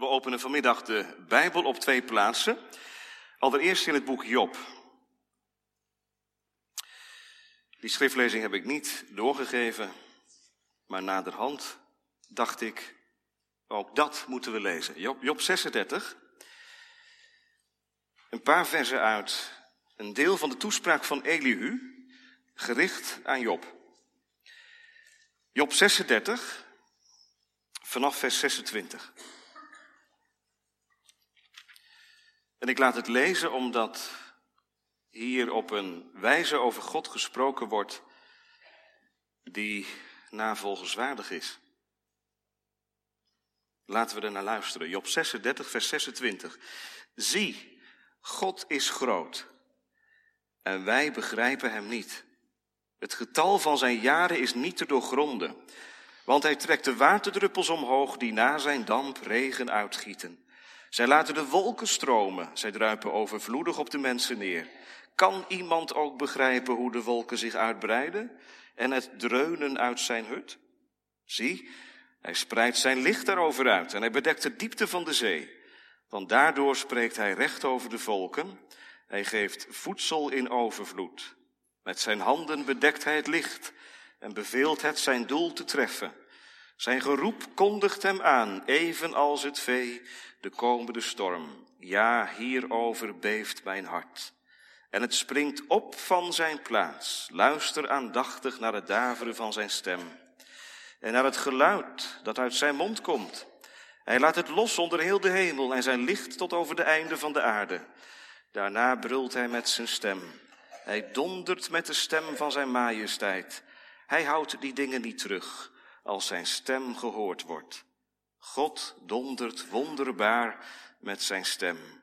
We openen vanmiddag de Bijbel op twee plaatsen. Allereerst in het boek Job. Die schriftlezing heb ik niet doorgegeven, maar naderhand dacht ik, ook dat moeten we lezen. Job, Job 36. Een paar versen uit een deel van de toespraak van Elihu, gericht aan Job. Job 36, vanaf vers 26. En ik laat het lezen omdat hier op een wijze over God gesproken wordt die navolgenswaardig is. Laten we er naar luisteren. Job 36, vers 26. Zie, God is groot en wij begrijpen hem niet. Het getal van zijn jaren is niet te doorgronden, want hij trekt de waterdruppels omhoog die na zijn damp regen uitgieten. Zij laten de wolken stromen, zij druipen overvloedig op de mensen neer. Kan iemand ook begrijpen hoe de wolken zich uitbreiden en het dreunen uit zijn hut? Zie, hij spreidt zijn licht daarover uit en hij bedekt de diepte van de zee. Want daardoor spreekt hij recht over de volken. Hij geeft voedsel in overvloed. Met zijn handen bedekt hij het licht en beveelt het zijn doel te treffen. Zijn geroep kondigt hem aan, evenals het vee de komende storm. Ja, hierover beeft mijn hart. En het springt op van zijn plaats. Luister aandachtig naar het daveren van zijn stem. En naar het geluid dat uit zijn mond komt. Hij laat het los onder heel de hemel en zijn licht tot over de einde van de aarde. Daarna brult hij met zijn stem. Hij dondert met de stem van zijn majesteit. Hij houdt die dingen niet terug als zijn stem gehoord wordt. God dondert wonderbaar met zijn stem.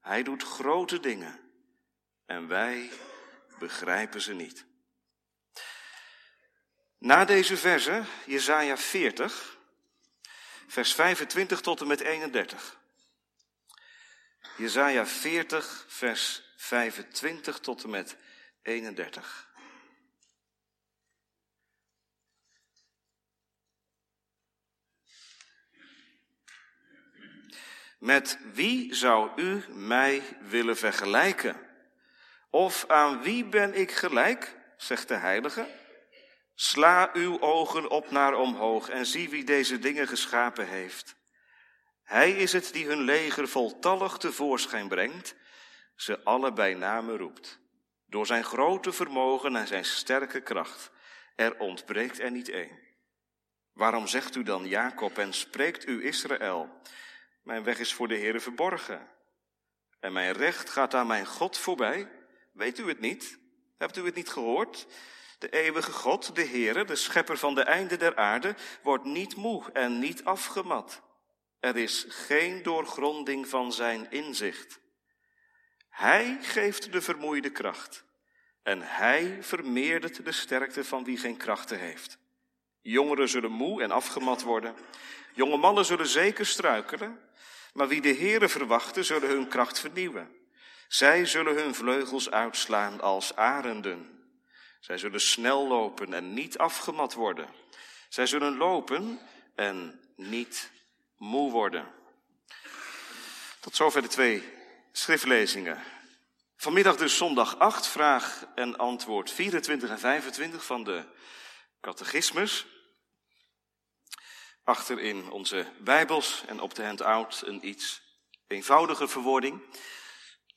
Hij doet grote dingen en wij begrijpen ze niet. Na deze verse, Jesaja 40, vers 25 tot en met 31. Jesaja 40, vers 25 tot en met 31. Met wie zou u mij willen vergelijken? Of aan wie ben ik gelijk? zegt de heilige. Sla uw ogen op naar omhoog en zie wie deze dingen geschapen heeft. Hij is het die hun leger voltallig tevoorschijn brengt, ze alle bij name roept. Door zijn grote vermogen en zijn sterke kracht. Er ontbreekt er niet één. Waarom zegt u dan Jacob en spreekt u Israël? Mijn weg is voor de Heere verborgen. En mijn recht gaat aan mijn God voorbij. Weet u het niet? Hebt u het niet gehoord? De eeuwige God, de Heere, de schepper van de einde der aarde, wordt niet moe en niet afgemat. Er is geen doorgronding van zijn inzicht. Hij geeft de vermoeide kracht. En hij vermeerdert de sterkte van wie geen krachten heeft. Jongeren zullen moe en afgemat worden. Jonge mannen zullen zeker struikelen. Maar wie de Heere verwachten, zullen hun kracht vernieuwen. Zij zullen hun vleugels uitslaan als arenden. Zij zullen snel lopen en niet afgemat worden. Zij zullen lopen en niet moe worden. Tot zover de twee schriftlezingen. Vanmiddag dus zondag 8, vraag en antwoord 24 en 25 van de catechismus. Achter in onze Bijbels en op de handout een iets eenvoudige verwoording.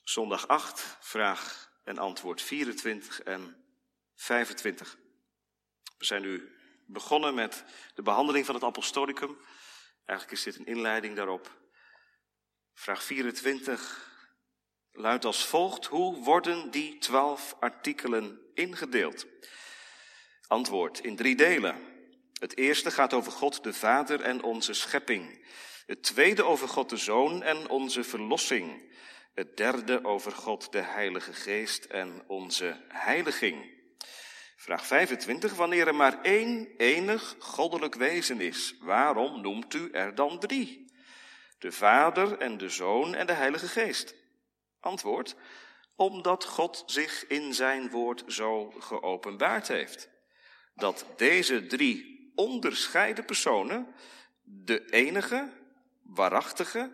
Zondag 8, vraag en antwoord 24 en 25. We zijn nu begonnen met de behandeling van het apostolicum. Eigenlijk is dit een inleiding daarop. Vraag 24 luidt als volgt. Hoe worden die twaalf artikelen ingedeeld? Antwoord in drie delen. Het eerste gaat over God de Vader en onze schepping. Het tweede over God de Zoon en onze verlossing. Het derde over God de Heilige Geest en onze heiliging. Vraag 25. Wanneer er maar één enig goddelijk wezen is, waarom noemt u er dan drie? De Vader en de Zoon en de Heilige Geest. Antwoord. Omdat God zich in zijn woord zo geopenbaard heeft. Dat deze drie onderscheiden personen de enige, waarachtige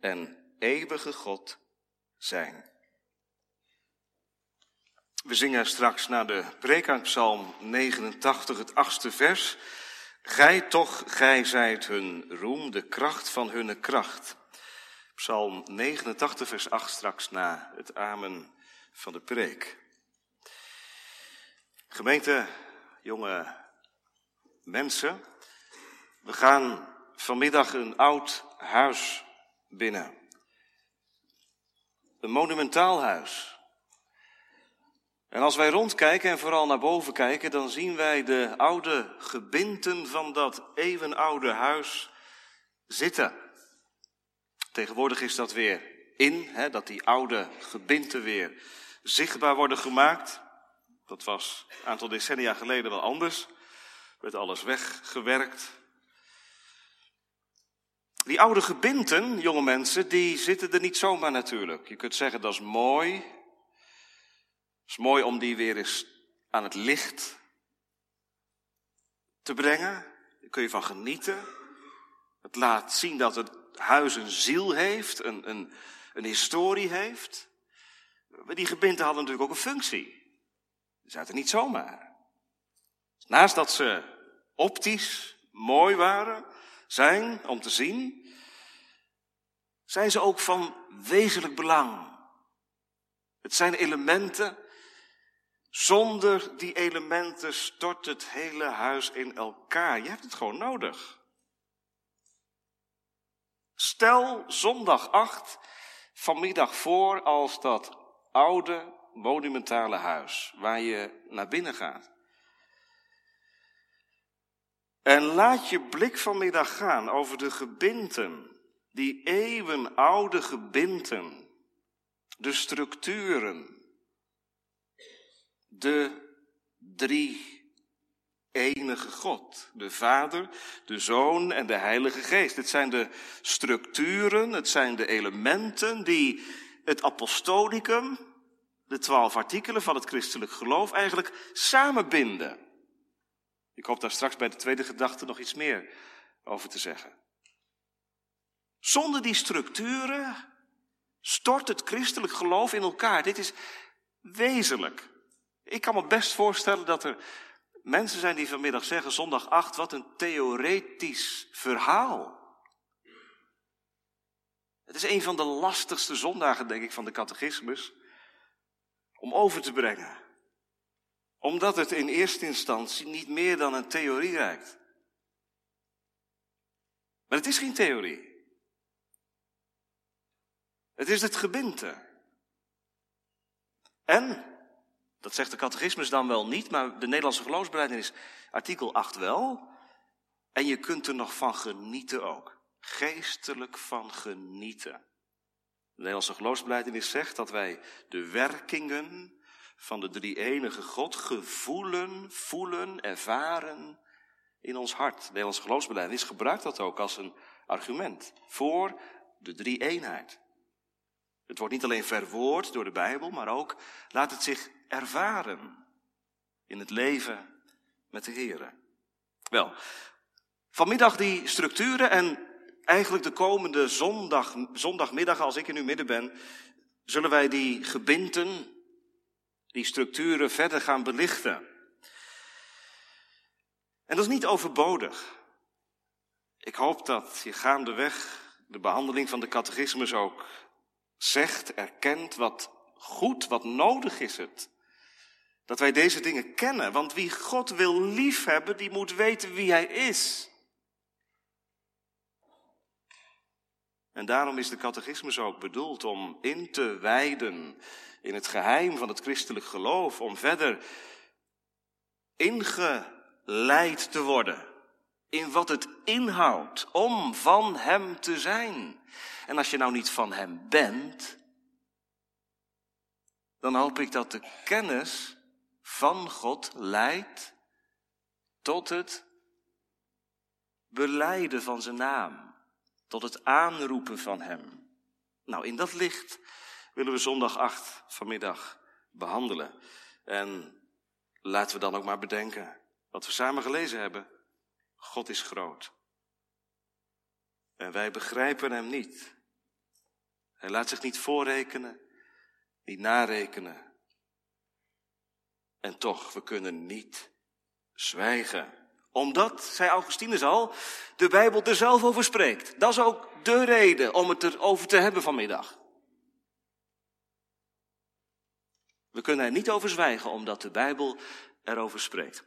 en eeuwige God zijn. We zingen straks naar de preek uit Psalm 89, het achtste vers. Gij toch, gij zijt hun roem, de kracht van hun kracht. Psalm 89, vers 8 straks na het amen van de preek. Gemeente, jonge mensen, we gaan vanmiddag een oud huis binnen. Een monumentaal huis. En als wij rondkijken en vooral naar boven kijken, dan zien wij de oude gebinten van dat eeuwenoude huis zitten. Tegenwoordig is dat weer in, hè, dat die oude gebinten weer zichtbaar worden gemaakt. Dat was een aantal decennia geleden wel anders. Werd alles weggewerkt. Die oude gebinten, jonge mensen, die zitten er niet zomaar natuurlijk. Je kunt zeggen dat is mooi. Het is mooi om die weer eens aan het licht te brengen. Daar kun je van genieten. Het laat zien dat het huis een ziel heeft, een, een, een historie heeft. Maar die gebinten hadden natuurlijk ook een functie. Ze zaten niet zomaar. Naast dat ze optisch mooi waren, zijn om te zien, zijn ze ook van wezenlijk belang. Het zijn elementen. Zonder die elementen stort het hele huis in elkaar. Je hebt het gewoon nodig. Stel zondag 8 vanmiddag voor als dat oude monumentale huis waar je naar binnen gaat. En laat je blik vanmiddag gaan over de gebinten, die eeuwenoude gebinten, de structuren, de drie enige God. De Vader, de Zoon en de Heilige Geest. Het zijn de structuren, het zijn de elementen die het apostolicum, de twaalf artikelen van het christelijk geloof, eigenlijk samenbinden. Ik hoop daar straks bij de tweede gedachte nog iets meer over te zeggen. Zonder die structuren stort het christelijk geloof in elkaar. Dit is wezenlijk. Ik kan me best voorstellen dat er mensen zijn die vanmiddag zeggen, zondag 8, wat een theoretisch verhaal. Het is een van de lastigste zondagen, denk ik, van de catechismus om over te brengen. Omdat het in eerste instantie niet meer dan een theorie lijkt. Maar het is geen theorie. Het is het gebinte. En dat zegt de catechismus dan wel niet, maar de Nederlandse geloofsbelijdenis artikel 8 wel. En je kunt er nog van genieten ook. Geestelijk van genieten. De Nederlandse geloofsbelijdenis zegt dat wij de werkingen van de drie enige God gevoelen, voelen, ervaren in ons hart. De Nederlandse geloofsbelijdenis gebruikt dat ook als een argument voor de drie eenheid. Het wordt niet alleen verwoord door de Bijbel, maar ook laat het zich ervaren in het leven met de Heer. Wel, vanmiddag die structuren en eigenlijk de komende zondag, zondagmiddag, als ik in uw midden ben, zullen wij die gebinten, die structuren verder gaan belichten. En dat is niet overbodig. Ik hoop dat je gaandeweg de behandeling van de catechismus ook zegt, erkent wat goed, wat nodig is het. Dat wij deze dingen kennen, want wie God wil liefhebben, die moet weten wie Hij is. En daarom is de catechismus ook bedoeld om in te wijden in het geheim van het christelijk geloof, om verder ingeleid te worden in wat het inhoudt om van Hem te zijn. En als je nou niet van Hem bent, dan hoop ik dat de kennis van God leidt tot het beleiden van zijn naam, tot het aanroepen van Hem. Nou, in dat licht willen we zondag 8 vanmiddag behandelen. En laten we dan ook maar bedenken wat we samen gelezen hebben. God is groot. En wij begrijpen hem niet. Hij laat zich niet voorrekenen, niet narekenen. En toch, we kunnen niet zwijgen. Omdat, zei Augustinus al, de Bijbel er zelf over spreekt. Dat is ook de reden om het erover te hebben vanmiddag. We kunnen er niet over zwijgen, omdat de Bijbel erover spreekt.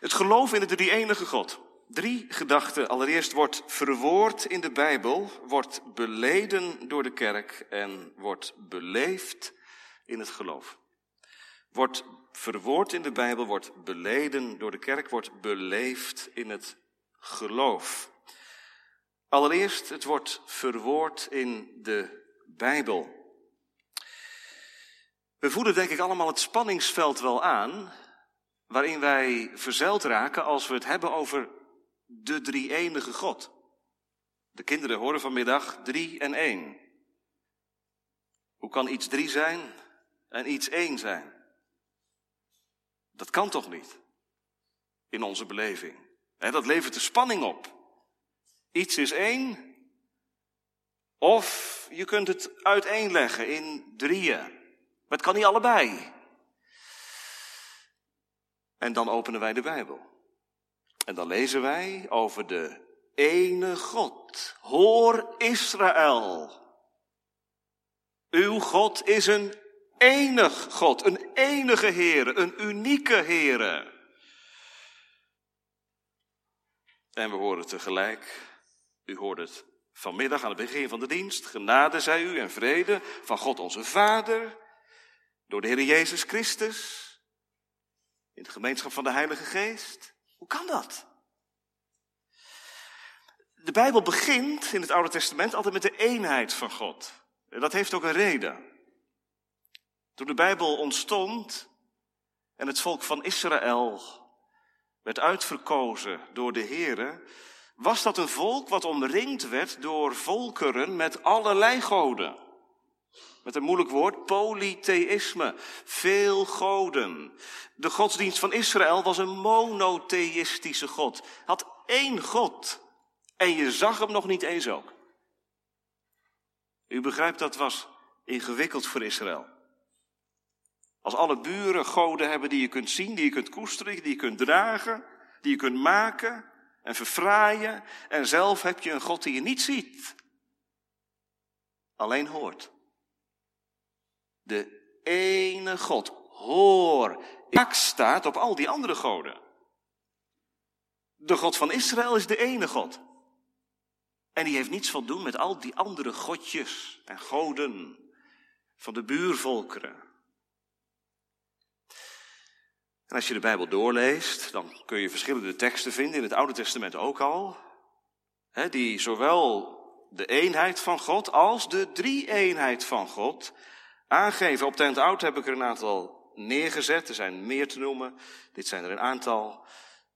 Het geloof in de drie enige God. Drie gedachten. Allereerst wordt verwoord in de Bijbel, wordt beleden door de kerk en wordt beleefd in het geloof. Wordt verwoord in de Bijbel, wordt beleden door de kerk, wordt beleefd in het geloof. Allereerst, het wordt verwoord in de Bijbel. We voelen denk ik allemaal het spanningsveld wel aan, waarin wij verzeild raken als we het hebben over de drie enige God. De kinderen horen vanmiddag drie en één. Hoe kan iets drie zijn en iets één zijn? Dat kan toch niet? In onze beleving. dat levert de spanning op. Iets is één, of je kunt het uiteenleggen in drieën. Maar het kan niet allebei. En dan openen wij de Bijbel. En dan lezen wij over de ene God. Hoor Israël. Uw God is een enig God, een enige Heere, een unieke Heere. En we horen tegelijk, u hoort het vanmiddag aan het begin van de dienst, genade zij u en vrede van God onze Vader, door de Heer Jezus Christus, in de gemeenschap van de Heilige Geest. Hoe kan dat? De Bijbel begint in het Oude Testament altijd met de eenheid van God. En dat heeft ook een reden. Toen de Bijbel ontstond en het volk van Israël werd uitverkozen door de Here, was dat een volk wat omringd werd door volkeren met allerlei goden. Met een moeilijk woord, polytheïsme. Veel goden. De godsdienst van Israël was een monotheïstische God. Had één God. En je zag hem nog niet eens ook. U begrijpt, dat was ingewikkeld voor Israël. Als alle buren goden hebben die je kunt zien, die je kunt koesteren, die je kunt dragen, die je kunt maken en verfraaien. En zelf heb je een God die je niet ziet, alleen hoort. De ene God. Hoor, ik staat op al die andere goden. De God van Israël is de ene God. En die heeft niets van doen met al die andere godjes en goden van de buurvolkeren. En als je de Bijbel doorleest, dan kun je verschillende teksten vinden, in het Oude Testament ook al, hè, die zowel de eenheid van God als de drie-eenheid van God aangeven. Op Tent Oud heb ik er een aantal neergezet. Er zijn meer te noemen. Dit zijn er een aantal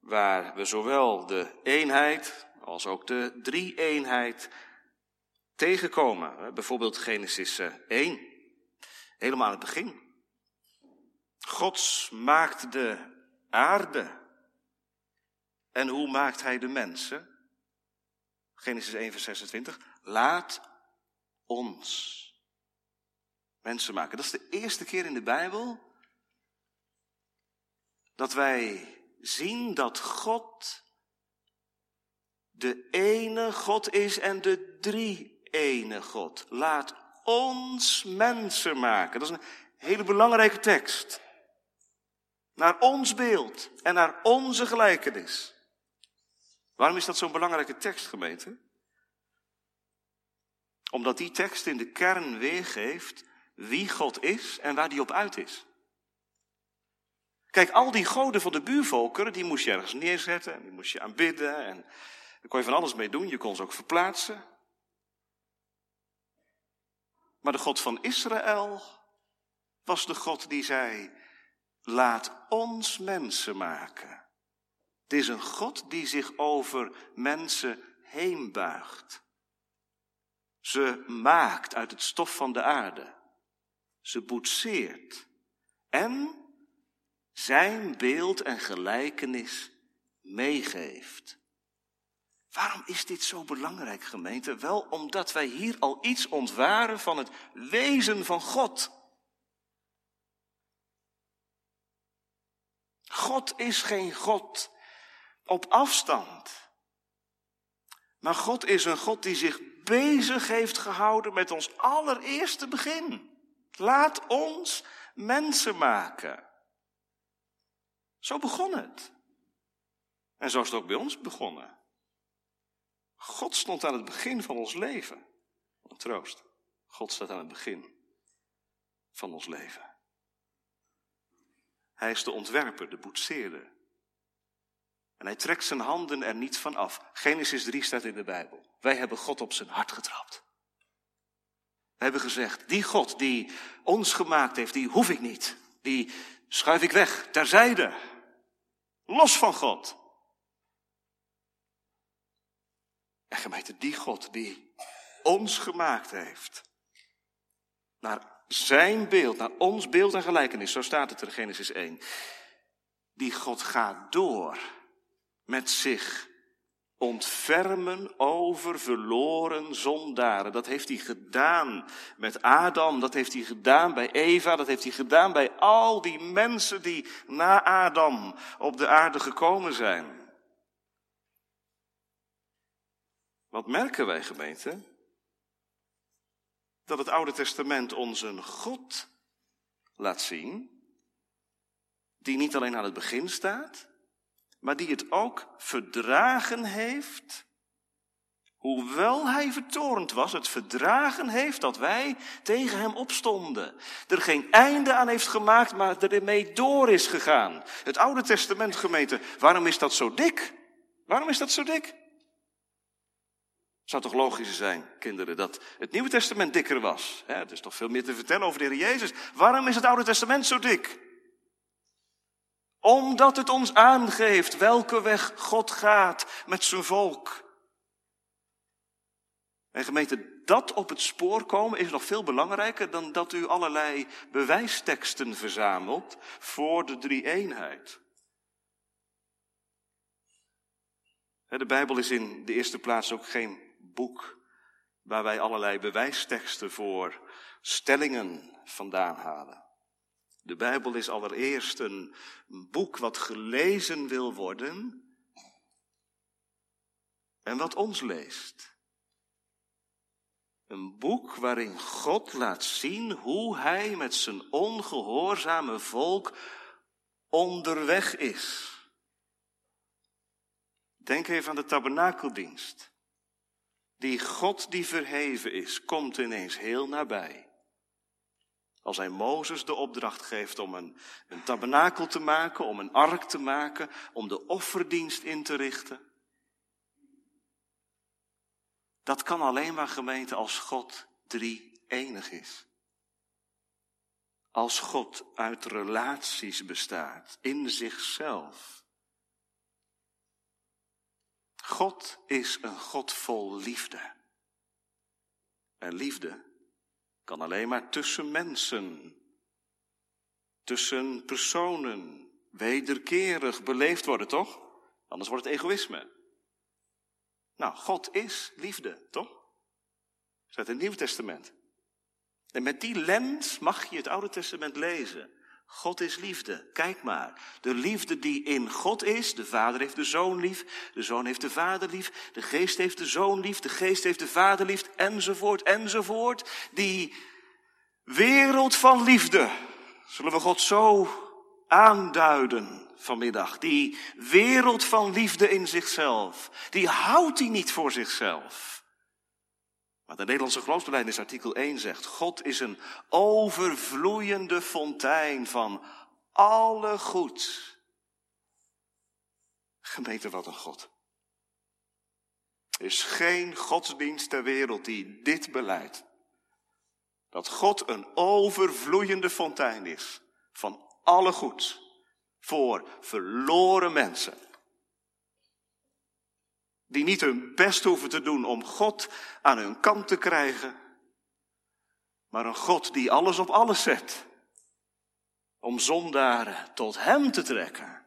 waar we zowel de eenheid als ook de drie-eenheid tegenkomen. Bijvoorbeeld Genesis 1, eh, helemaal aan het begin. God maakt de aarde. En hoe maakt hij de mensen? Genesis 1, vers 26. Laat ons mensen maken. Dat is de eerste keer in de Bijbel dat wij zien dat God de ene God is en de drie ene God. Laat ons mensen maken. Dat is een hele belangrijke tekst. Naar ons beeld en naar onze gelijkenis. Waarom is dat zo'n belangrijke tekst, gemeente? Omdat die tekst in de kern weergeeft wie God is en waar die op uit is. Kijk, al die goden van de buurvolkeren, die moest je ergens neerzetten en die moest je aanbidden en daar kon je van alles mee doen. Je kon ze ook verplaatsen. Maar de God van Israël was de God die zei, laat ons mensen maken. Het is een God die zich over mensen heen buigt. Ze maakt uit het stof van de aarde. Ze boetseert. En zijn beeld en gelijkenis meegeeft. Waarom is dit zo belangrijk, gemeente? Wel omdat wij hier al iets ontwaren van het wezen van God. God is geen God op afstand. Maar God is een God die zich bezig heeft gehouden met ons allereerste begin. Laat ons mensen maken. Zo begon het. En zo is het ook bij ons begonnen. God stond aan het begin van ons leven. Een troost. God staat aan het begin van ons leven. Hij is de ontwerper, de boetseerder. En hij trekt zijn handen er niet van af. Genesis 3 staat in de Bijbel. Wij hebben God op zijn hart getrapt. We hebben gezegd, die God die ons gemaakt heeft, die hoef ik niet. Die schuif ik weg, terzijde. Los van God. En gemeente, die God die ons gemaakt heeft. Naar zijn beeld, naar ons beeld en gelijkenis. Zo staat het in Genesis 1. Die God gaat door met zich ontfermen over verloren zondaren. Dat heeft hij gedaan met Adam, dat heeft hij gedaan bij Eva, dat heeft hij gedaan bij al die mensen die na Adam op de aarde gekomen zijn. Wat merken wij, gemeente? Dat het Oude Testament ons een God laat zien, die niet alleen aan het begin staat, maar die het ook verdragen heeft, hoewel hij vertorend was, het verdragen heeft dat wij tegen hem opstonden. Er geen einde aan heeft gemaakt, maar er ermee door is gegaan. Het Oude Testament, gemeente, waarom is dat zo dik? Waarom is dat zo dik? Zou toch logisch zijn, kinderen, dat het Nieuwe Testament dikker was? Het is toch veel meer te vertellen over de Heer Jezus. Waarom is het Oude Testament zo dik? Omdat het ons aangeeft welke weg God gaat met zijn volk. En gemeente, dat op het spoor komen is nog veel belangrijker dan dat u allerlei bewijsteksten verzamelt voor de drie eenheid. De Bijbel is in de eerste plaats ook geen boek waar wij allerlei bewijsteksten voor stellingen vandaan halen. De Bijbel is allereerst een boek wat gelezen wil worden en wat ons leest. Een boek waarin God laat zien hoe hij met zijn ongehoorzame volk onderweg is. Denk even aan de tabernakeldienst. Die God die verheven is, komt ineens heel nabij. Als hij Mozes de opdracht geeft om een, een tabernakel te maken, om een ark te maken, om de offerdienst in te richten. Dat kan alleen maar gemeente als God drie enig is. Als God uit relaties bestaat, in zichzelf. God is een God vol liefde. En liefde kan alleen maar tussen mensen, tussen personen, wederkerig beleefd worden, toch? Anders wordt het egoïsme. Nou, God is liefde, toch? Dat het Nieuwe Testament. En met die lens mag je het Oude Testament lezen. God is liefde. Kijk maar. De liefde die in God is. De Vader heeft de Zoon lief. De Zoon heeft de Vader lief. De Geest heeft de Zoon lief. De Geest heeft de Vader lief. Enzovoort, enzovoort. Die wereld van liefde. Zullen we God zo aanduiden vanmiddag? Die wereld van liefde in zichzelf. Die houdt hij niet voor zichzelf. De Nederlandse geloofsbeleidnis artikel 1 zegt, God is een overvloeiende fontein van alle goed. Gemeente, wat een God. Er is geen godsdienst ter wereld die dit beleidt. Dat God een overvloeiende fontein is van alle goed voor verloren mensen die niet hun best hoeven te doen om God aan hun kant te krijgen, maar een God die alles op alles zet om zondaren tot Hem te trekken.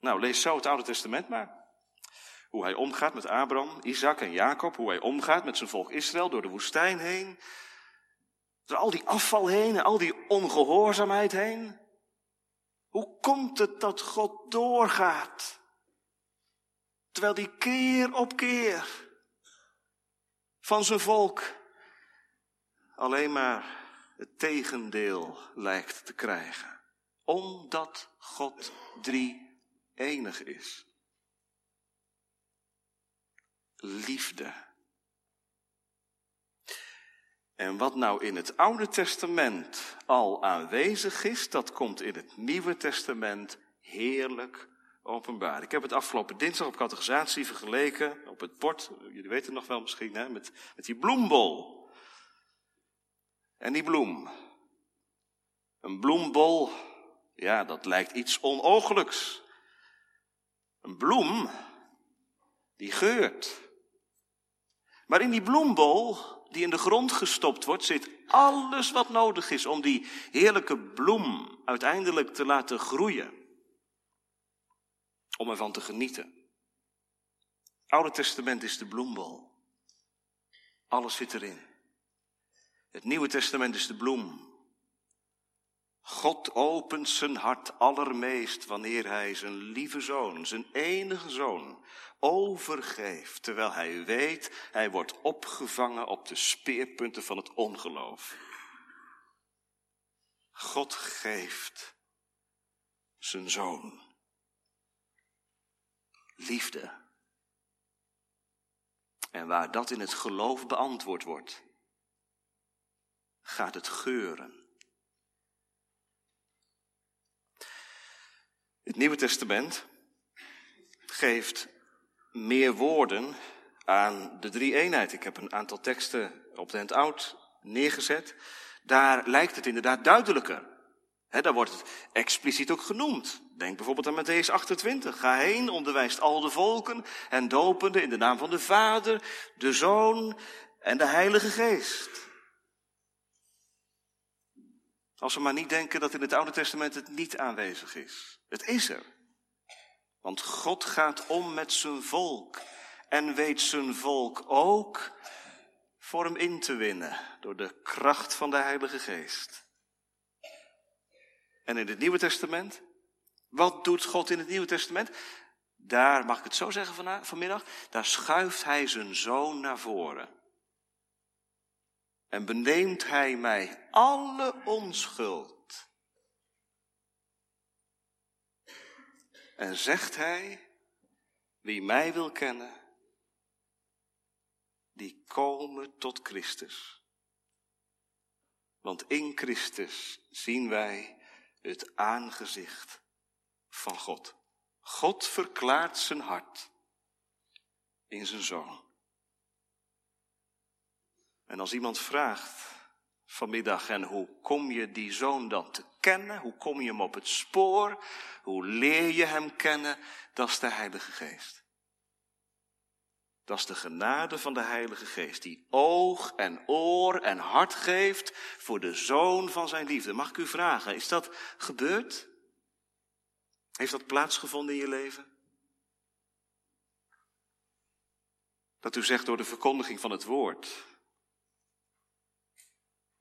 Nou, lees zo het Oude Testament maar. Hoe hij omgaat met Abraham, Isaac en Jacob. Hoe hij omgaat met zijn volk Israël door de woestijn heen. Door al die afval heen en al die ongehoorzaamheid heen. Hoe komt het dat God doorgaat? Terwijl die keer op keer van zijn volk alleen maar het tegendeel lijkt te krijgen. Omdat God drie enig is. Liefde. En wat nou in het Oude Testament al aanwezig is, dat komt in het Nieuwe Testament heerlijk openbaar. Ik heb het afgelopen dinsdag op categorisatie vergeleken, op het bord, jullie weten nog wel misschien, hè, met, met die bloembol. En die bloem. Een bloembol, ja, dat lijkt iets onogelijks. Een bloem, die geurt. Maar in die bloembol, die in de grond gestopt wordt, zit alles wat nodig is om die heerlijke bloem uiteindelijk te laten groeien. Om ervan te genieten. Het Oude Testament is de bloembol. Alles zit erin. Het Nieuwe Testament is de bloem. God opent zijn hart allermeest wanneer hij zijn lieve zoon, zijn enige zoon, overgeeft, terwijl hij weet, hij wordt opgevangen op de speerpunten van het ongeloof. God geeft zijn zoon. Liefde. En waar dat in het geloof beantwoord wordt, gaat het geuren. Het Nieuwe Testament geeft meer woorden aan de drie eenheid. Ik heb een aantal teksten op de hand oud neergezet. Daar lijkt het inderdaad duidelijker. He, daar wordt het expliciet ook genoemd. Denk bijvoorbeeld aan Matthäus 28. Ga heen, onderwijst al de volken en dopende in de naam van de Vader, de Zoon en de Heilige Geest. Als we maar niet denken dat in het Oude Testament het niet aanwezig is. Het is er. Want God gaat om met zijn volk en weet zijn volk ook voor hem in te winnen door de kracht van de Heilige Geest. En in het Nieuwe Testament, wat doet God in het Nieuwe Testament? Daar, mag ik het zo zeggen vanmiddag, daar schuift hij zijn zoon naar voren. En beneemt hij mij alle onschuld. En zegt hij, wie mij wil kennen, die komen tot Christus. Want in Christus zien wij het aangezicht van God. God verklaart zijn hart in zijn zoon. En als iemand vraagt vanmiddag, en hoe kom je die zoon dan te kennen? Hoe kom je hem op het spoor? Hoe leer je hem kennen? Dat is de Heilige Geest. Dat is de genade van de Heilige Geest, die oog en oor en hart geeft voor de zoon van zijn liefde. Mag ik u vragen, is dat gebeurd? Heeft dat plaatsgevonden in je leven? Dat u zegt door de verkondiging van het woord,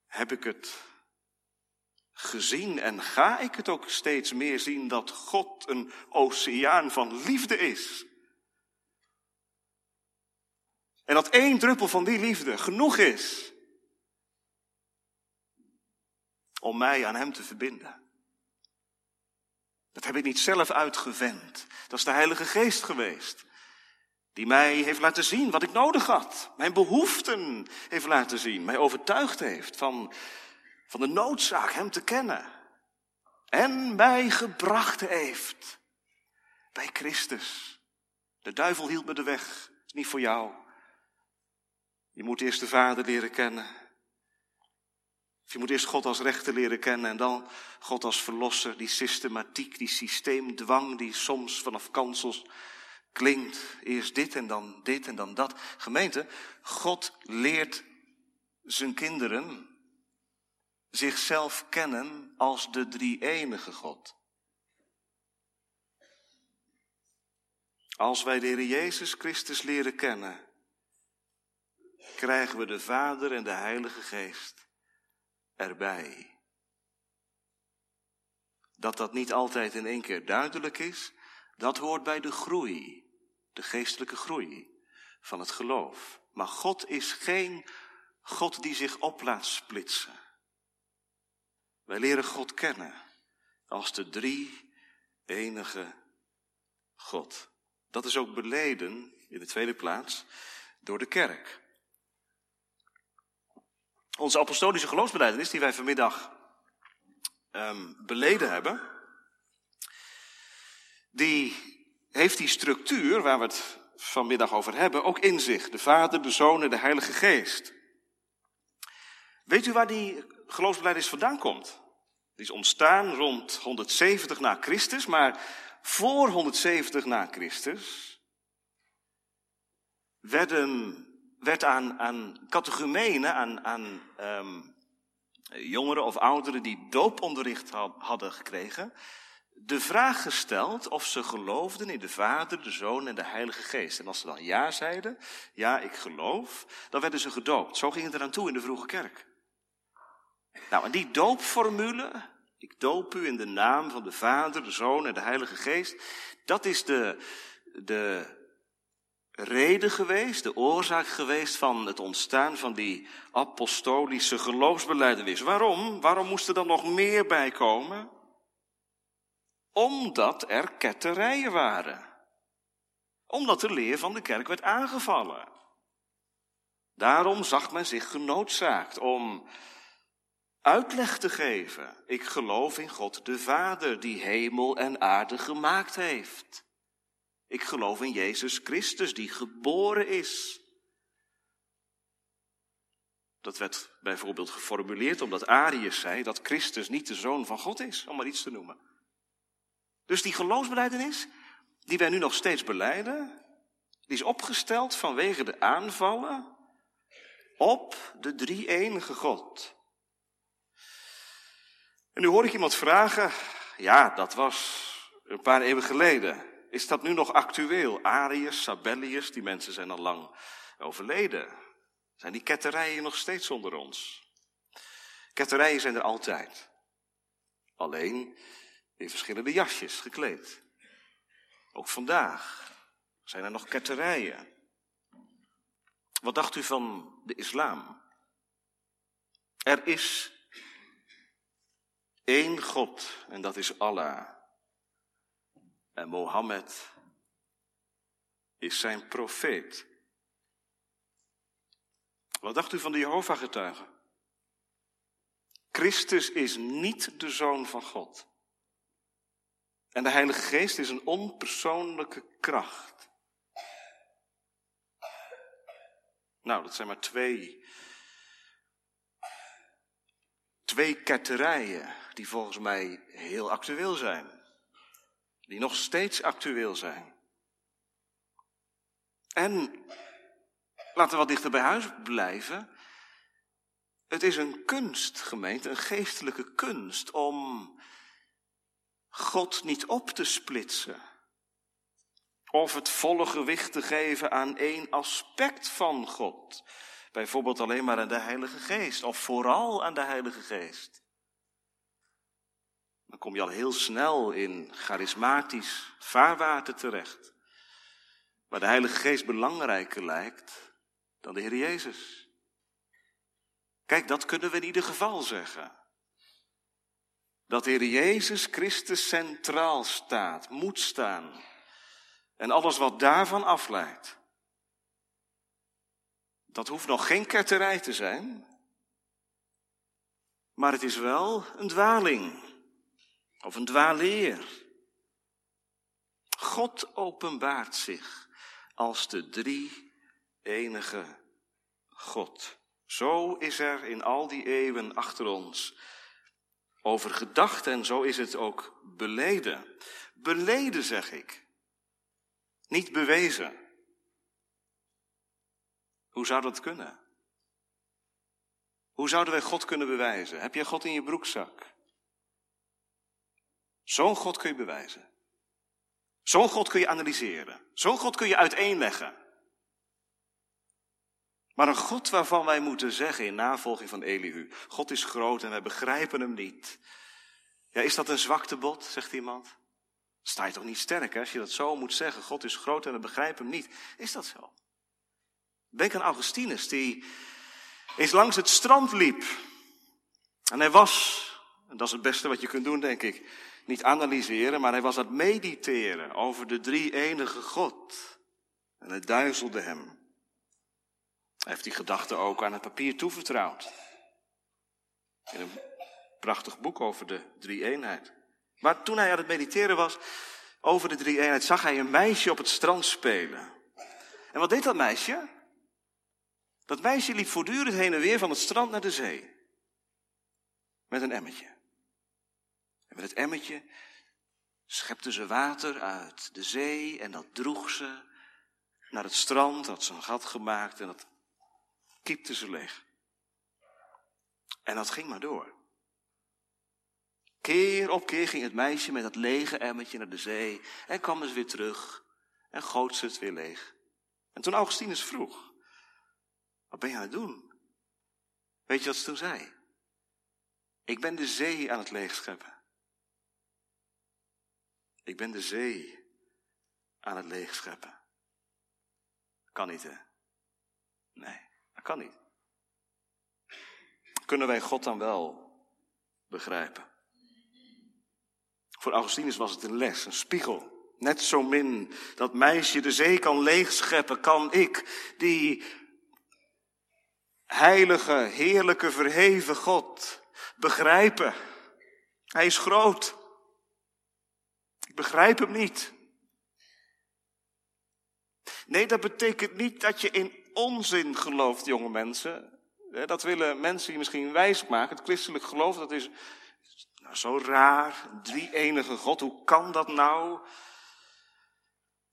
heb ik het gezien en ga ik het ook steeds meer zien dat God een oceaan van liefde is. En dat één druppel van die liefde genoeg is om mij aan Hem te verbinden. Dat heb ik niet zelf uitgevend. Dat is de Heilige Geest geweest. Die mij heeft laten zien wat ik nodig had. Mijn behoeften heeft laten zien. Mij overtuigd heeft van, van de noodzaak Hem te kennen. En mij gebracht heeft bij Christus. De duivel hield me de weg. niet voor jou. Je moet eerst de Vader leren kennen. Je moet eerst God als rechter leren kennen en dan God als verlosser. Die systematiek, die systeemdwang die soms vanaf kansels klinkt. Eerst dit en dan dit en dan dat. Gemeente, God leert zijn kinderen zichzelf kennen als de drie enige God. Als wij de Heer Jezus Christus leren kennen, krijgen we de Vader en de Heilige Geest erbij. Dat dat niet altijd in één keer duidelijk is, dat hoort bij de groei, de geestelijke groei van het geloof. Maar God is geen God die zich op laat splitsen. Wij leren God kennen als de drie enige God. Dat is ook beleden, in de tweede plaats, door de kerk. Onze apostolische geloofsbelijdenis, die wij vanmiddag um, beleden hebben, die heeft die structuur waar we het vanmiddag over hebben ook in zich. De Vader, de Zoon en de Heilige Geest. Weet u waar die geloofsbelijdenis vandaan komt? Die is ontstaan rond 170 na Christus, maar voor 170 na Christus werden, werd aan, aan catechumenen, aan, aan um, jongeren of ouderen die dooponderricht hadden gekregen, de vraag gesteld of ze geloofden in de Vader, de Zoon en de Heilige Geest. En als ze dan ja zeiden, ja, ik geloof, dan werden ze gedoopt. Zo ging het eraan toe in de vroege kerk. Nou, en die doopformule, ik doop u in de naam van de Vader, de Zoon en de Heilige Geest, dat is de, de reden geweest, de oorzaak geweest van het ontstaan van die apostolische geloofsbeleidenis. Waarom? Waarom moest er dan nog meer bij komen? Omdat er ketterijen waren. Omdat de leer van de kerk werd aangevallen. Daarom zag men zich genoodzaakt om uitleg te geven. Ik geloof in God de Vader, die hemel en aarde gemaakt heeft. Ik geloof in Jezus Christus, die geboren is. Dat werd bijvoorbeeld geformuleerd omdat Arius zei dat Christus niet de zoon van God is, om maar iets te noemen. Dus die geloofsbeleidenis, die wij nu nog steeds beleiden, die is opgesteld vanwege de aanvallen op de drie enige God. En nu hoor ik iemand vragen, ja, dat was een paar eeuwen geleden. Is dat nu nog actueel? Arius, Sabellius, die mensen zijn al lang overleden. Zijn die ketterijen nog steeds onder ons? Ketterijen zijn er altijd. Alleen in verschillende jasjes gekleed. Ook vandaag zijn er nog ketterijen. Wat dacht u van de islam? Er is één God en dat is Allah. En Mohammed is zijn profeet. Wat dacht u van de Jehovah-getuigen? Christus is niet de zoon van God. En de Heilige Geest is een onpersoonlijke kracht. Nou, dat zijn maar twee. Twee ketterijen die volgens mij heel actueel zijn die nog steeds actueel zijn. En laten we wat dichter bij huis blijven. Het is een kunst, gemeente, een geestelijke kunst om God niet op te splitsen. Of het volle gewicht te geven aan één aspect van God. Bijvoorbeeld alleen maar aan de Heilige Geest, of vooral aan de Heilige Geest. Dan kom je al heel snel in charismatisch vaarwater terecht. Waar de Heilige Geest belangrijker lijkt dan de Heer Jezus. Kijk, dat kunnen we in ieder geval zeggen. Dat de Heer Jezus Christus centraal staat, moet staan. En alles wat daarvan afleidt. Dat hoeft nog geen ketterij te zijn. Maar het is wel een dwaling. Of een dwaleer. God openbaart zich als de drie enige God. Zo is er in al die eeuwen achter ons over gedacht en zo is het ook beleden. Beleden zeg ik, niet bewezen. Hoe zou dat kunnen? Hoe zouden wij God kunnen bewijzen? Heb jij God in je broekzak? Zo'n God kun je bewijzen. Zo'n God kun je analyseren. Zo'n God kun je uiteenleggen. Maar een God waarvan wij moeten zeggen in navolging van Elihu, God is groot en wij begrijpen hem niet. Ja, is dat een zwaktebod, zegt iemand? Sta je toch niet sterk hè, als je dat zo moet zeggen? God is groot en we begrijpen hem niet. Is dat zo? Denk aan Augustinus, die eens langs het strand liep. En hij was, en dat is het beste wat je kunt doen, denk ik, niet analyseren, maar hij was aan het mediteren over de drie enige God. En het duizelde hem. Hij heeft die gedachte ook aan het papier toevertrouwd. In een prachtig boek over de drie eenheid. Maar toen hij aan het mediteren was over de drie eenheid, zag hij een meisje op het strand spelen. En wat deed dat meisje? Dat meisje liep voortdurend heen en weer van het strand naar de zee. Met een emmetje. Met het emmetje schepte ze water uit de zee en dat droeg ze naar het strand, had ze een gat gemaakt en dat kiepte ze leeg. En dat ging maar door. Keer op keer ging het meisje met dat lege emmertje naar de zee en kwam ze weer terug en goot ze het weer leeg. En toen Augustinus vroeg, wat ben je aan het doen? Weet je wat ze toen zei? Ik ben de zee aan het leegscheppen. Ik ben de zee aan het leegscheppen. Kan niet, hè? Nee, dat kan niet. Kunnen wij God dan wel begrijpen? Voor Augustinus was het een les, een spiegel. Net zo min dat meisje de zee kan leegscheppen, kan ik, die heilige, heerlijke, verheven God, begrijpen. Hij is groot. Begrijp hem niet. Nee, dat betekent niet dat je in onzin gelooft, jonge mensen. Dat willen mensen misschien wijs maken. Het christelijk geloof, dat is nou, zo raar. Drie enige God, hoe kan dat nou?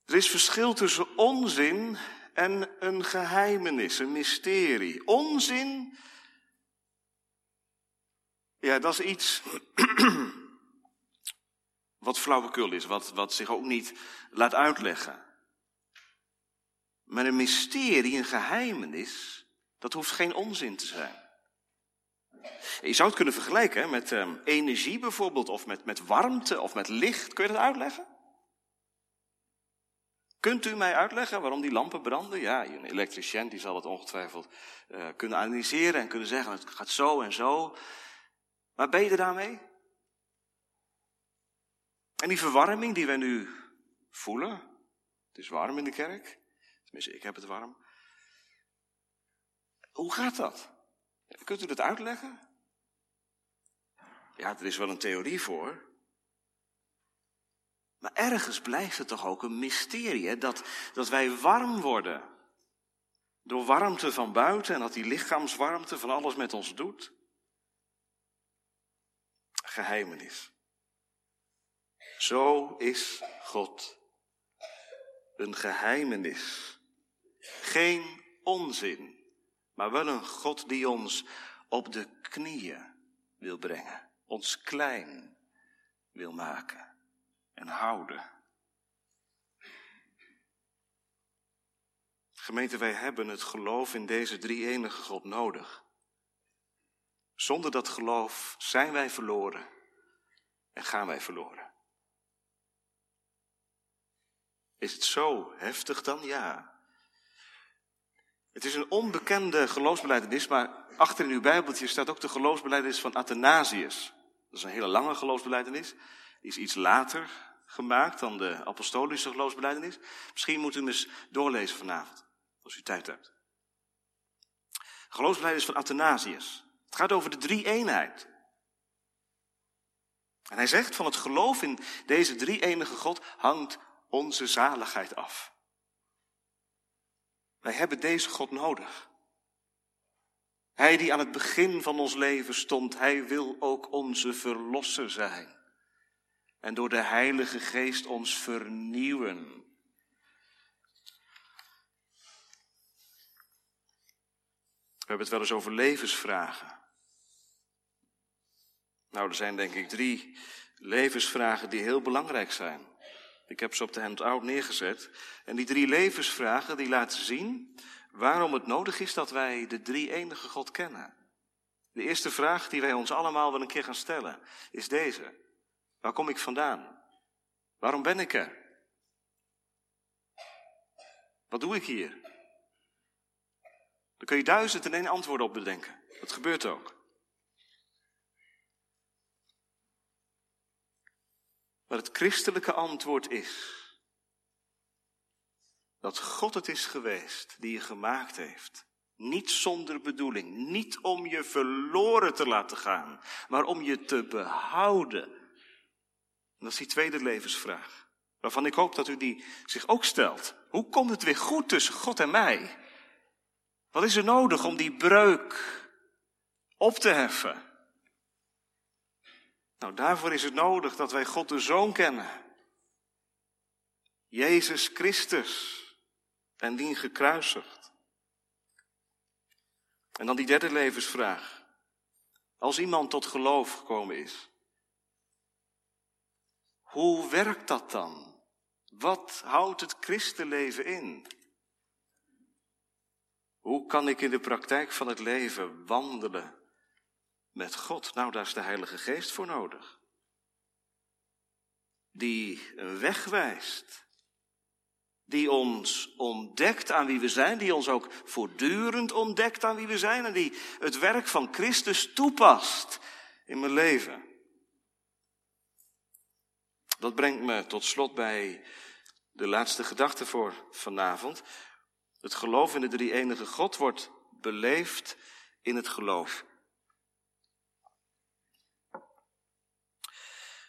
Er is verschil tussen onzin en een geheimenis, een mysterie. Onzin, ja, dat is iets wat flauwekul is, wat, wat zich ook niet laat uitleggen. Maar een mysterie, een geheimenis, dat hoeft geen onzin te zijn. Je zou het kunnen vergelijken met um, energie bijvoorbeeld, of met, met warmte, of met licht. Kun je dat uitleggen? Kunt u mij uitleggen waarom die lampen branden? Ja, een elektricien die zal het ongetwijfeld uh, kunnen analyseren en kunnen zeggen, het gaat zo en zo. Maar ben je daarmee? En die verwarming die we nu voelen, het is warm in de kerk, tenminste ik heb het warm. Hoe gaat dat? Kunt u dat uitleggen? Ja, er is wel een theorie voor. Maar ergens blijft het toch ook een mysterie? Dat, dat wij warm worden. Door warmte van buiten en dat die lichaamswarmte van alles met ons doet. Geheimenis. Zo is God. Een geheimenis. Geen onzin, maar wel een God die ons op de knieën wil brengen. Ons klein wil maken en houden. Gemeente, wij hebben het geloof in deze drie enige God nodig. Zonder dat geloof zijn wij verloren en gaan wij verloren. Is het zo heftig dan? Ja. Het is een onbekende geloofsbeleidenis, maar achter in uw Bijbeltje staat ook de geloofsbeleidenis van Athanasius. Dat is een hele lange geloofsbeleidenis. Die is iets later gemaakt dan de apostolische geloofsbeleidenis. Misschien moet u hem eens doorlezen vanavond, als u tijd hebt. Geloofsbeleidenis van Athanasius. Het gaat over de drie eenheid. En hij zegt van het geloof in deze drie enige God hangt onze zaligheid af. Wij hebben deze God nodig. Hij die aan het begin van ons leven stond, hij wil ook onze verlosser zijn. En door de Heilige Geest ons vernieuwen. We hebben het wel eens over levensvragen. Nou, er zijn denk ik drie levensvragen die heel belangrijk zijn. Ik heb ze op de handout neergezet. En die drie levensvragen die laten zien waarom het nodig is dat wij de drie enige God kennen. De eerste vraag die wij ons allemaal wel een keer gaan stellen is deze. Waar kom ik vandaan? Waarom ben ik er? Wat doe ik hier? Daar kun je duizend en één antwoorden op bedenken. Dat gebeurt ook. Maar het christelijke antwoord is dat God het is geweest die je gemaakt heeft. Niet zonder bedoeling, niet om je verloren te laten gaan, maar om je te behouden. En dat is die tweede levensvraag, waarvan ik hoop dat u die zich ook stelt. Hoe komt het weer goed tussen God en mij? Wat is er nodig om die breuk op te heffen? Nou, daarvoor is het nodig dat wij God de Zoon kennen. Jezus Christus en dien gekruisigd. En dan die derde levensvraag. Als iemand tot geloof gekomen is, hoe werkt dat dan? Wat houdt het christenleven in? Hoe kan ik in de praktijk van het leven wandelen met God? Nou, daar is de Heilige Geest voor nodig. Die een weg wijst. Die ons ontdekt aan wie we zijn, die ons ook voortdurend ontdekt aan wie we zijn en die het werk van Christus toepast in mijn leven. Dat brengt me tot slot bij de laatste gedachte voor vanavond. Het geloof in de drie enige God wordt beleefd in het geloof.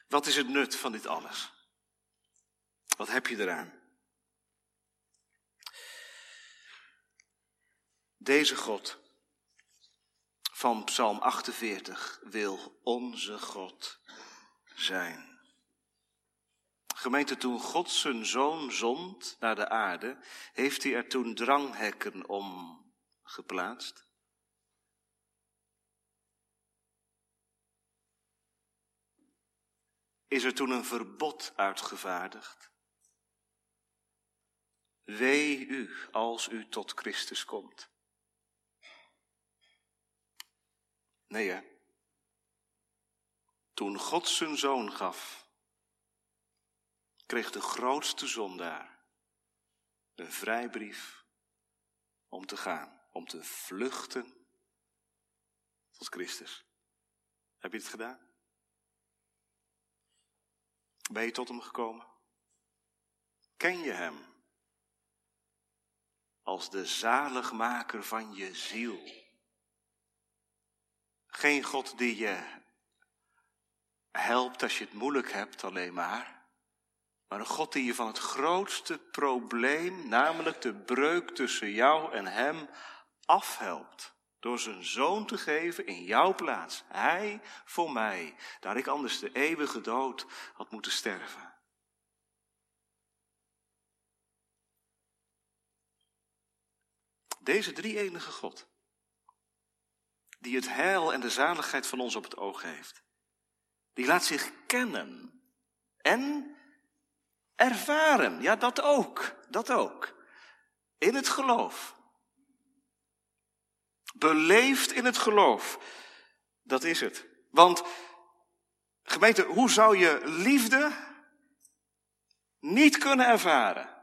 Wat is het nut van dit alles? Wat heb je eraan? Deze God van Psalm 48 wil onze God zijn. Gemeente, toen God zijn zoon zond naar de aarde, heeft hij er toen dranghekken om geplaatst? Is er toen een verbod uitgevaardigd? Wee u als u tot Christus komt. Nee hè. Toen God zijn zoon gaf, kreeg de grootste zondaar een vrijbrief om te gaan, om te vluchten tot Christus. Heb je het gedaan? Ben je tot hem gekomen? Ken je hem als de zaligmaker van je ziel? Geen God die je helpt als je het moeilijk hebt alleen maar. Maar een God die je van het grootste probleem, namelijk de breuk tussen jou en Hem, afhelpt. Door zijn zoon te geven in jouw plaats. Hij voor mij, daar ik anders de eeuwige dood had moeten sterven. Deze drie enige God, die het heil en de zaligheid van ons op het oog heeft, die laat zich kennen en Ervaren, ja dat ook, dat ook. In het geloof. Beleefd in het geloof. Dat is het. Want, gemeente, hoe zou je liefde niet kunnen ervaren?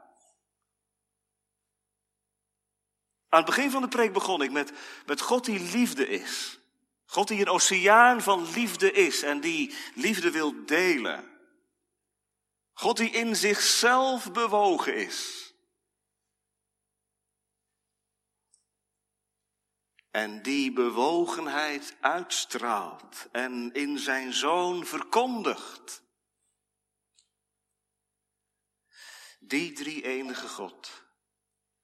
Aan het begin van de preek begon ik met, met God die liefde is. God die een oceaan van liefde is en die liefde wil delen. God die in zichzelf bewogen is. En die bewogenheid uitstraalt en in zijn zoon verkondigt. Die drie enige God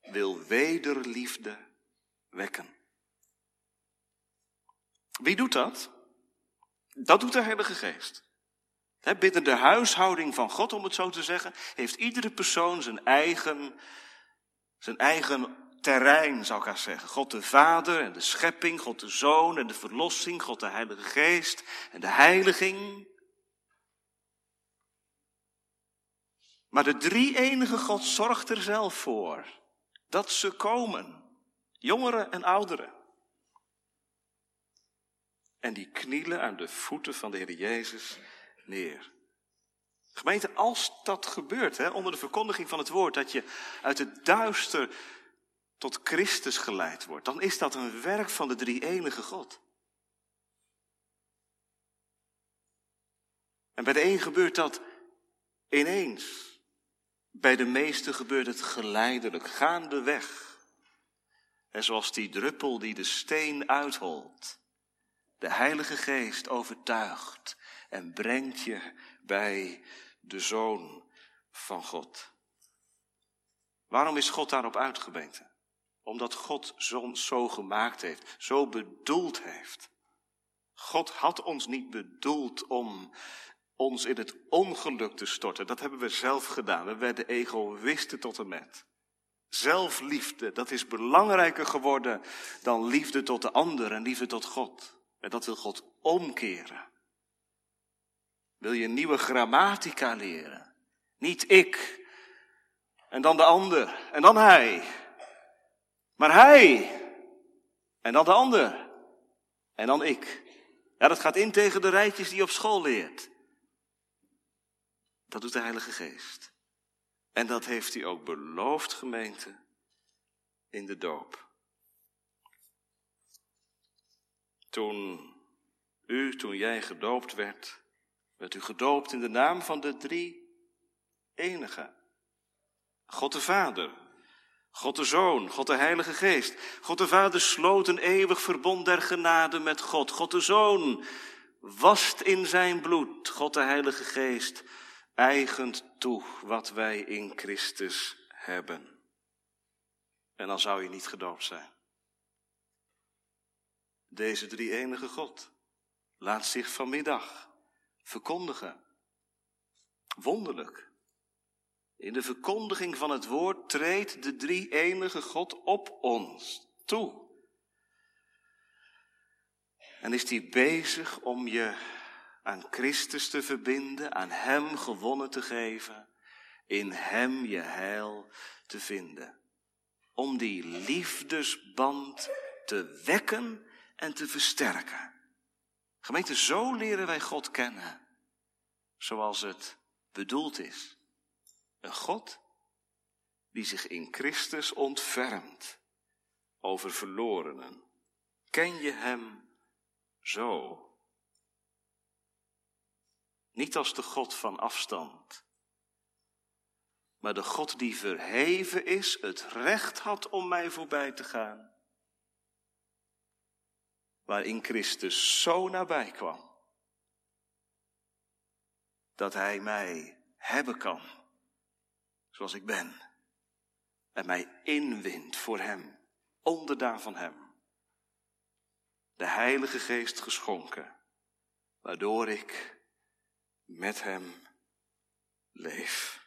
wil wederliefde wekken. Wie doet dat? Dat doet de Heilige Geest. binnen de huishouding van God, om het zo te zeggen, heeft iedere persoon zijn eigen, zijn eigen terrein, zou ik haar zeggen. God de Vader en de schepping, God de Zoon en de verlossing, God de Heilige Geest en de heiliging. Maar de drie enige God zorgt er zelf voor dat ze komen. Jongeren en ouderen. En die knielen aan de voeten van de Heer Jezus neer. Gemeente, als dat gebeurt, hè, onder de verkondiging van het woord, dat je uit het duister tot Christus geleid wordt, dan is dat een werk van de drie enige God. En bij de een gebeurt dat ineens. Bij de meesten gebeurt het geleidelijk, gaandeweg. En zoals die druppel die de steen uitholt. De Heilige Geest overtuigt en brengt je bij de Zoon van God. Waarom is God daarop uitgebeten? Omdat God ons zo gemaakt heeft, zo bedoeld heeft. God had ons niet bedoeld om ons in het ongeluk te storten. Dat hebben we zelf gedaan. We werden egoïsten tot en met. Zelfliefde, dat is belangrijker geworden dan liefde tot de ander en liefde tot God. En dat wil God omkeren. Wil je nieuwe grammatica leren? Niet ik en dan de ander en dan hij. Maar hij en dan de ander en dan ik. Ja, dat gaat in tegen de rijtjes die op school leert. Dat doet de Heilige Geest. En dat heeft hij ook beloofd, gemeente, in de doop. Toen u, toen jij gedoopt werd, werd u gedoopt in de naam van de drie enige. God de Vader, God de Zoon, God de Heilige Geest. God de Vader sloot een eeuwig verbond der genade met God. God de Zoon wast in zijn bloed. God de Heilige Geest eigent toe wat wij in Christus hebben. En dan zou je niet gedoopt zijn. Deze drie enige God laat zich vanmiddag verkondigen. Wonderlijk. In de verkondiging van het woord treedt de drie enige God op ons toe. En is hij bezig om je aan Christus te verbinden, aan Hem gewonnen te geven, in Hem je heil te vinden. Om die liefdesband te wekken en te versterken. Gemeente, zo leren wij God kennen, zoals het bedoeld is. Een God die zich in Christus ontfermt over verlorenen. Ken je Hem zo? Niet als de God van afstand, maar de God die verheven is, het recht had om mij voorbij te gaan. Waarin Christus zo nabij kwam, dat Hij mij hebben kan, zoals ik ben, en mij inwint voor Hem, onderdaan van Hem. De Heilige Geest geschonken, waardoor ik met Hem leef.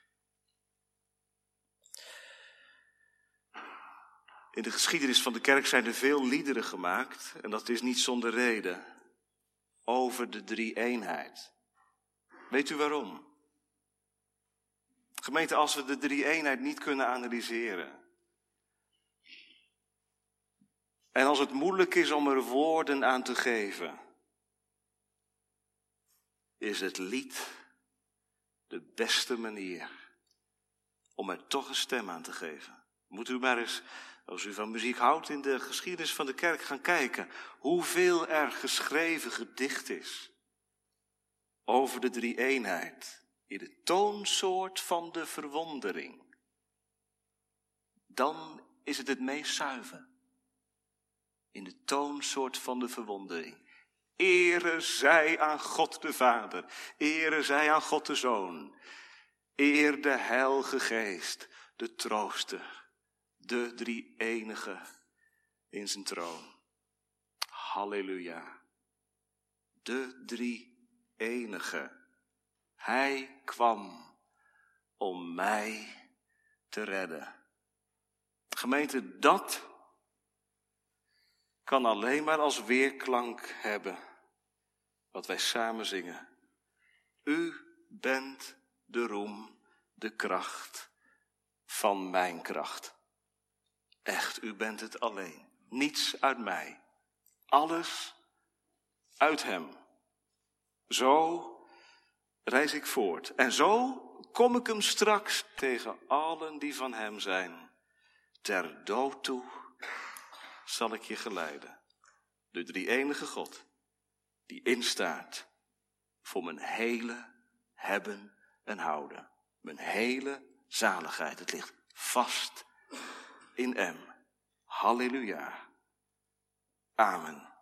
In de geschiedenis van de kerk zijn er veel liederen gemaakt, en dat is niet zonder reden, over de drie-eenheid. Weet u waarom? Gemeente, als we de drie-eenheid niet kunnen analyseren, en als het moeilijk is om er woorden aan te geven, is het lied de beste manier om er toch een stem aan te geven. Moet u maar eens, als u van muziek houdt, in de geschiedenis van de kerk gaan kijken hoeveel er geschreven gedicht is over de drie eenheid in de toonsoort van de verwondering. Dan is het het meest zuiver. In de toonsoort van de verwondering. Ere zij aan God de Vader. Ere zij aan God de Zoon. Eer de Heilige Geest, de trooster, de drie enige in zijn troon. Halleluja. De drie enige. Hij kwam om mij te redden. Gemeente, dat kan alleen maar als weerklank hebben wat wij samen zingen. U bent de roem de kracht van mijn kracht. Echt, u bent het alleen. Niets uit mij. Alles uit Hem. Zo reis ik voort. En zo kom ik Hem straks tegen allen die van Hem zijn. Ter dood toe zal ik je geleiden. De drie enige God, die instaat voor mijn hele hebben en houden. Mijn hele zaligheid. Het ligt vast in hem. Halleluja. Amen.